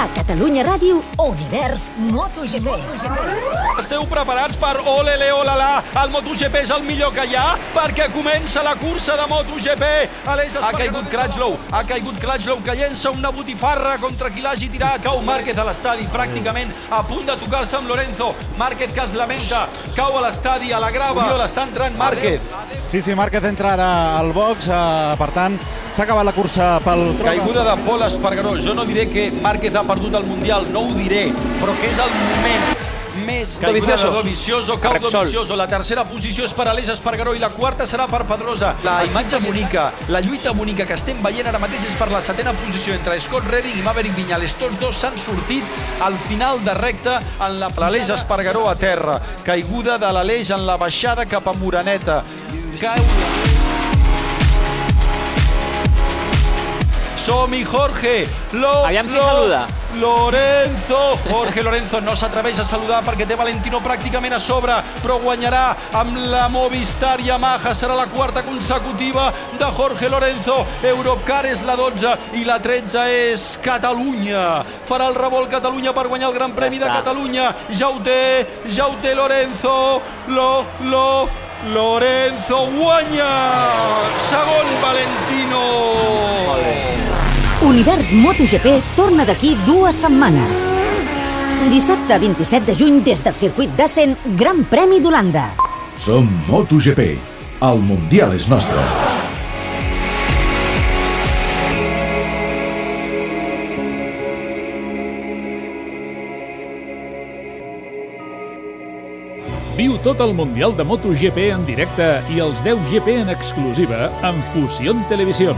A Catalunya Ràdio, Univers MotoGP. Esteu preparats per ole le ole la? El MotoGP és el millor que hi ha perquè comença la cursa de MotoGP. Aleix ha caigut Crutchlow, ha caigut Crutchlow que llença una botifarra contra qui l'hagi tirat. Cau Márquez a l'estadi, pràcticament a punt de tocar-se amb Lorenzo. Márquez que es lamenta, cau a l'estadi, a la grava. Oriol, està entrant Márquez. Sí, sí, Márquez entra ara al box, eh, per tant, s'ha acabat la cursa pel... Caiguda de Pol Espargaró. Jo no diré que Márquez ha perdut el Mundial, no ho diré, però que és el moment més caiguda de Dovizioso, cau Dovizioso. La tercera posició és per Aleix Espargaró i la quarta serà per Pedrosa. La imatge bonica, la lluita bonica que estem veient ara mateix és per la setena posició entre Scott Redding i Maverick Viñales. Tots dos s'han sortit al final de recta en la l'Aleix Espargaró a terra. Caiguda de l'Aleix en la baixada cap a Moraneta. Cau... Som-hi, Jorge! Lo, Aviam si lo, saluda. Lorenzo! Jorge Lorenzo no s'atreveix a saludar perquè té Valentino pràcticament a sobre, però guanyarà amb la Movistar Yamaha. Serà la quarta consecutiva de Jorge Lorenzo. Europcar és la 12 i la 13 és Catalunya. Farà el revolt Catalunya per guanyar el Gran Premi de està. Catalunya. Ja ho té, ja ho té Lorenzo. Lo, lo, Lorenzo guanya! Segon Univers MotoGP torna d'aquí dues setmanes. Dissabte 27 de juny des del circuit d'Assen, Gran Premi d'Holanda. Som MotoGP. El Mundial és nostre. Viu tot el Mundial de MotoGP en directe i els 10 GP en exclusiva amb Fusión Televisión.